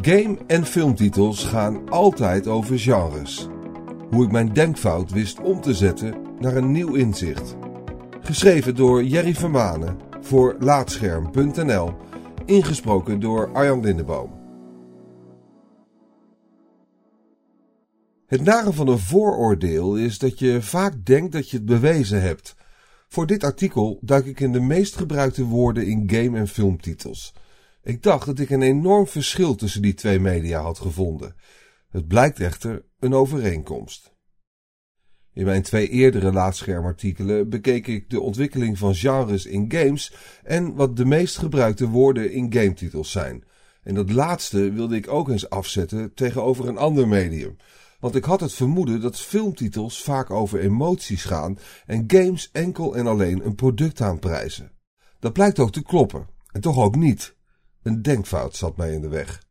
Game- en filmtitels gaan altijd over genres. Hoe ik mijn denkfout wist om te zetten naar een nieuw inzicht. Geschreven door Jerry Vermanen voor Laatscherm.nl. Ingesproken door Arjan Lindeboom. Het nare van een vooroordeel is dat je vaak denkt dat je het bewezen hebt. Voor dit artikel duik ik in de meest gebruikte woorden in game- en filmtitels. Ik dacht dat ik een enorm verschil tussen die twee media had gevonden. Het blijkt echter een overeenkomst. In mijn twee eerdere laatschermartikelen bekeek ik de ontwikkeling van genres in games en wat de meest gebruikte woorden in gametitels zijn. En dat laatste wilde ik ook eens afzetten tegenover een ander medium. Want ik had het vermoeden dat filmtitels vaak over emoties gaan en games enkel en alleen een product aanprijzen. Dat blijkt ook te kloppen, en toch ook niet. Een denkfout zat mij in de weg.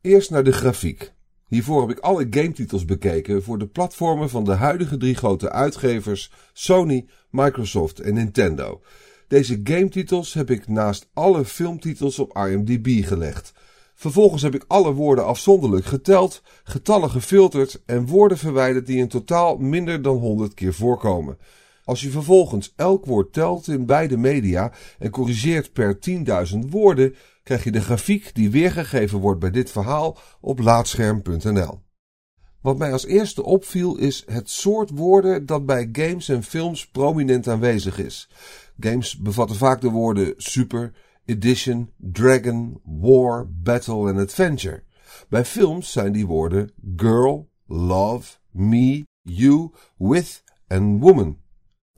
Eerst naar de grafiek. Hiervoor heb ik alle gametitels bekeken voor de platformen van de huidige drie grote uitgevers Sony, Microsoft en Nintendo. Deze gametitels heb ik naast alle filmtitels op IMDb gelegd. Vervolgens heb ik alle woorden afzonderlijk geteld, getallen gefilterd en woorden verwijderd die in totaal minder dan 100 keer voorkomen. Als je vervolgens elk woord telt in beide media en corrigeert per 10.000 woorden, krijg je de grafiek die weergegeven wordt bij dit verhaal op laatscherm.nl. Wat mij als eerste opviel is het soort woorden dat bij games en films prominent aanwezig is. Games bevatten vaak de woorden super, edition, dragon, war, battle en adventure. Bij films zijn die woorden girl, love, me, you, with en woman.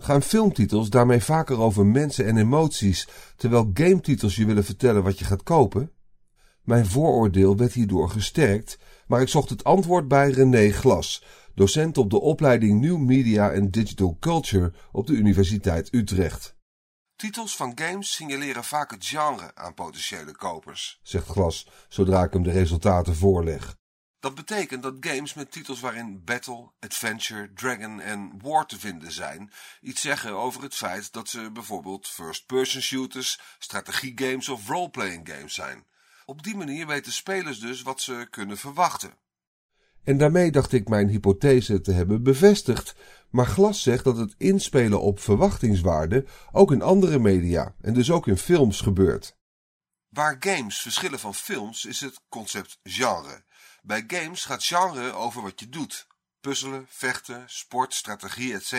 Gaan filmtitels daarmee vaker over mensen en emoties, terwijl gametitels je willen vertellen wat je gaat kopen? Mijn vooroordeel werd hierdoor gesterkt, maar ik zocht het antwoord bij René Glas, docent op de opleiding New Media and Digital Culture op de Universiteit Utrecht. Titels van games signaleren vaak het genre aan potentiële kopers, zegt Glas zodra ik hem de resultaten voorleg. Dat betekent dat games met titels waarin Battle, Adventure, Dragon en War te vinden zijn, iets zeggen over het feit dat ze bijvoorbeeld first-person shooters, strategiegames of roleplaying games zijn. Op die manier weten spelers dus wat ze kunnen verwachten. En daarmee dacht ik mijn hypothese te hebben bevestigd, maar Glas zegt dat het inspelen op verwachtingswaarde ook in andere media en dus ook in films gebeurt. Waar games verschillen van films is het concept genre. Bij games gaat genre over wat je doet. Puzzelen, vechten, sport, strategie, etc.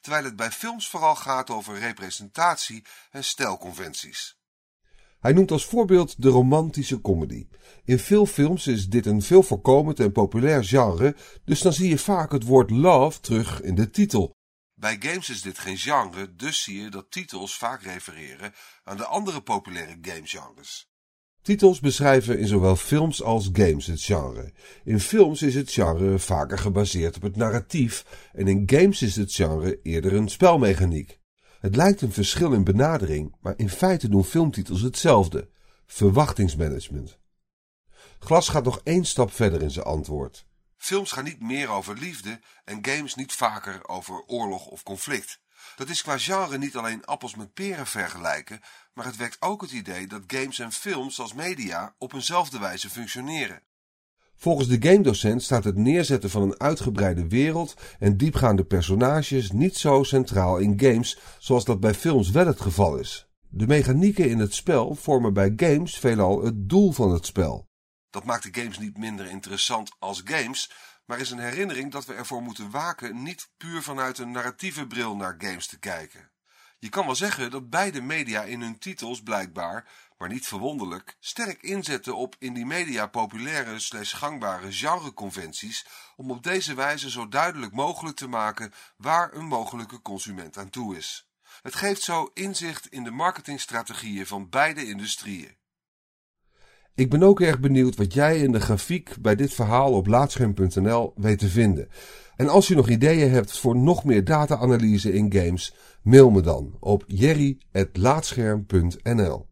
Terwijl het bij films vooral gaat over representatie en stijlconventies. Hij noemt als voorbeeld de romantische comedy. In veel films is dit een veel voorkomend en populair genre, dus dan zie je vaak het woord love terug in de titel. Bij games is dit geen genre, dus zie je dat titels vaak refereren aan de andere populaire gamegenres. Titels beschrijven in zowel films als games het genre. In films is het genre vaker gebaseerd op het narratief en in games is het genre eerder een spelmechaniek. Het lijkt een verschil in benadering, maar in feite doen filmtitels hetzelfde: verwachtingsmanagement. Glas gaat nog één stap verder in zijn antwoord. Films gaan niet meer over liefde en games niet vaker over oorlog of conflict. Dat is qua genre niet alleen appels met peren vergelijken, maar het wekt ook het idee dat games en films als media op eenzelfde wijze functioneren. Volgens de gamedocent staat het neerzetten van een uitgebreide wereld en diepgaande personages niet zo centraal in games zoals dat bij films wel het geval is. De mechanieken in het spel vormen bij games veelal het doel van het spel. Dat maakt de games niet minder interessant als games, maar is een herinnering dat we ervoor moeten waken niet puur vanuit een narratieve bril naar games te kijken. Je kan wel zeggen dat beide media in hun titels blijkbaar, maar niet verwonderlijk, sterk inzetten op in die media populaire slash gangbare genreconventies om op deze wijze zo duidelijk mogelijk te maken waar een mogelijke consument aan toe is. Het geeft zo inzicht in de marketingstrategieën van beide industrieën. Ik ben ook erg benieuwd wat jij in de grafiek bij dit verhaal op laatscherm.nl weet te vinden. En als je nog ideeën hebt voor nog meer data-analyse in games, mail me dan op jerry.laatscherm.nl.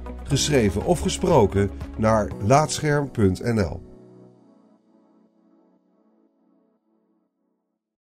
geschreven of gesproken, naar laatscherm.nl.